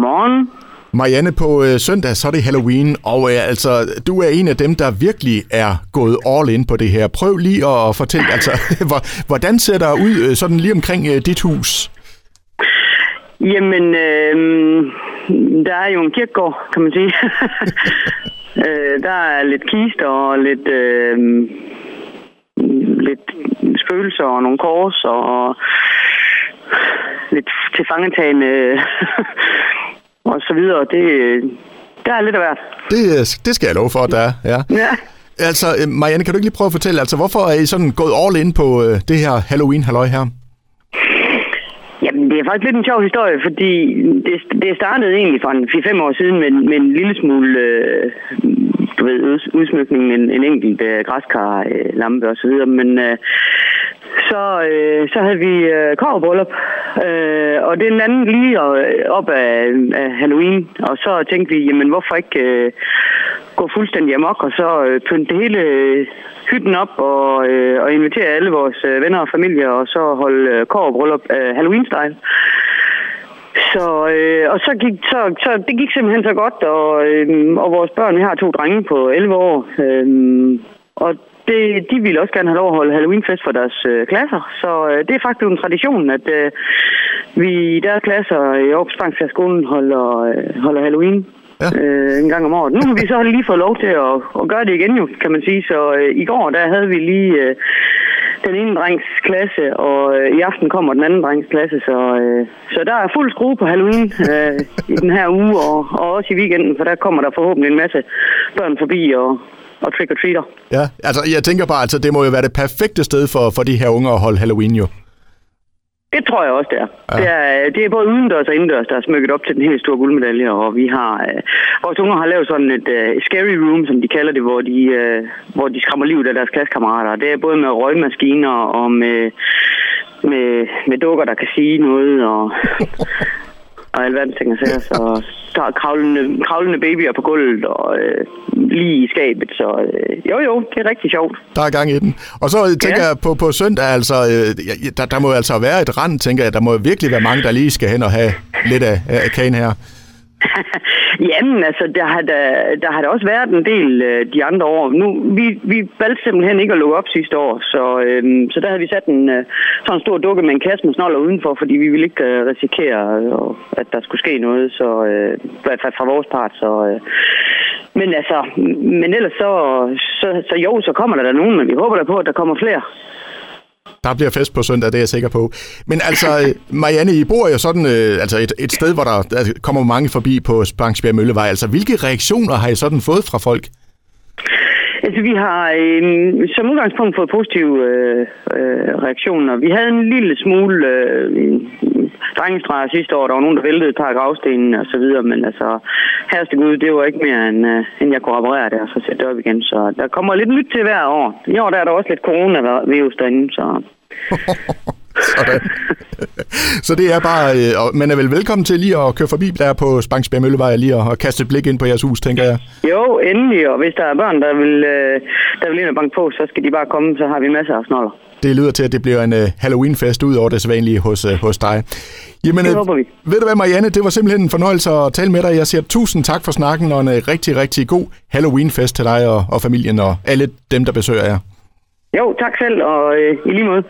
Godmorgen. Marianne, på øh, søndag så er det Halloween, og øh, altså, du er en af dem, der virkelig er gået all in på det her. Prøv lige at fortælle, altså, hvor, hvordan ser der ud øh, sådan lige omkring øh, dit hus? Jamen, øh, der er jo en kirkegård, kan man sige. øh, der er lidt kister og lidt, øh, lidt spøgelser og nogle kors og lidt tilfangetagende så videre. Det, der er lidt af hvert. Det, øh, det skal jeg love for, der er, ja. Ja. Altså, øh, Marianne, kan du ikke lige prøve at fortælle, altså, hvorfor er I sådan gået all in på øh, det her Halloween-halløj her? Jamen, det er faktisk lidt en sjov historie, fordi det, det startede egentlig for en 4-5 år siden med, med en lille smule øh, du ved, ud, udsmykning, en, en enkelt øh, græskar, øh, lampe og så videre, men øh, så, øh, så havde vi øh, kårbryllup, øh, og det er en anden lige op af, af Halloween, og så tænkte vi, jamen hvorfor ikke øh, gå fuldstændig amok, og så øh, pynte hele øh, hytten op og, øh, og invitere alle vores øh, venner og familie, og så holde øh, kårbryllup øh, Halloween-style. Så, øh, og så gik, så, så det gik simpelthen så godt, og, øh, og vores børn, vi har to drenge på 11 år, øh, og det, de ville også gerne have lov at holde Halloweenfest for deres øh, klasser. Så øh, det er faktisk en tradition, at øh, vi i deres klasser i Aarhus skolen holder, øh, holder Halloween Ja. øh, en gang om året. Nu har vi så lige fået lov til at, at gøre det igen jo, kan man sige. Så øh, i går, der havde vi lige øh, den ene drengs klasse, og øh, i aften kommer den anden drengs klasse. Så, øh, så der er fuld skrue på Halloween øh, i den her uge, og, og også i weekenden, for der kommer der forhåbentlig en masse børn forbi og, og trick-or-treater. Ja, altså, jeg tænker bare, altså, det må jo være det perfekte sted for, for de her unge at holde Halloween jo. Det tror jeg også, det er. Ja. Det, er det er både udendørs og indendørs, der er smykket op til den helt store guldmedalje, og vi har... Øh, vores unger har lavet sådan et øh, scary room, som de kalder det, hvor de, øh, hvor de skræmmer livet af deres klassekammerater. Det er både med røgmaskiner og med, med, med dukker, der kan sige noget, og, og alverdens ting og sager. Så er kravlende, kravlende babyer på gulvet og øh, lige i skabet. Så øh, jo, jo, det er rigtig sjovt. Der er gang i den. Og så øh, tænker Ja. jeg på, på søndag, altså, øh, der, der må altså være et rand, tænker jeg. Der må virkelig være mange, der lige skal hen og have lidt af, af kagen her. Jamen, altså, der har, der, der har der også været en del øh, de andre år. Nu, vi, vi valgte simpelthen ikke at lukke op sidste år, så, øh, så der havde vi sat en øh, sådan en stor dukke med en kasse med snoller udenfor, fordi vi ville ikke øh, risikere, øh, at der skulle ske noget, så øh, i hvert fald fra vores part. Så, øh, men altså, men ellers så, så, så jo, så kommer der der nogen, men vi håber da på, at der kommer flere. Der bliver fest på søndag, det er jeg sikker på. Men altså, Marianne, I bor jo sådan øh, altså et, et sted, hvor der, der kommer mange forbi på Spangsbjerg Møllevej. Altså, hvilke reaktioner har I sådan fået fra folk? Altså, vi har øh, som udgangspunkt fået positive øh, øh, reaktioner. Vi havde en lille smule øh, drengestreger sidste år. Der var nogen, der væltede et par af og så videre, men altså, herreste Gud, det var ikke mere, end, øh, end jeg kunne reparere det og så sætte det op igen. Så der kommer lidt nyt til hver år. I år der er der også lidt coronavirus derinde, så... Sådan. Så det er bare, øh, og man er vel velkommen til lige at køre forbi der på Spangsbjerg Møllevej lige og, og kaste et blik ind på jeres hus, tænker jeg. Jo, endelig, og hvis der er børn, der vil, øh, der vil ind og banke på, så skal de bare komme, så har vi masser af snoller. Det lyder til, at det bliver en uh, Halloween-fest ud over det sædvanlige hos, hos dig. Jamen, Det øh, håber vi. Ved du hvad, Marianne, det var simpelthen en fornøjelse at tale med dig. Jeg siger tusind tak for snakken, og en rigtig, rigtig god Halloween-fest til dig og, og familien og alle dem, der besøger jer. Jo, tak selv, og øh, i lige måde.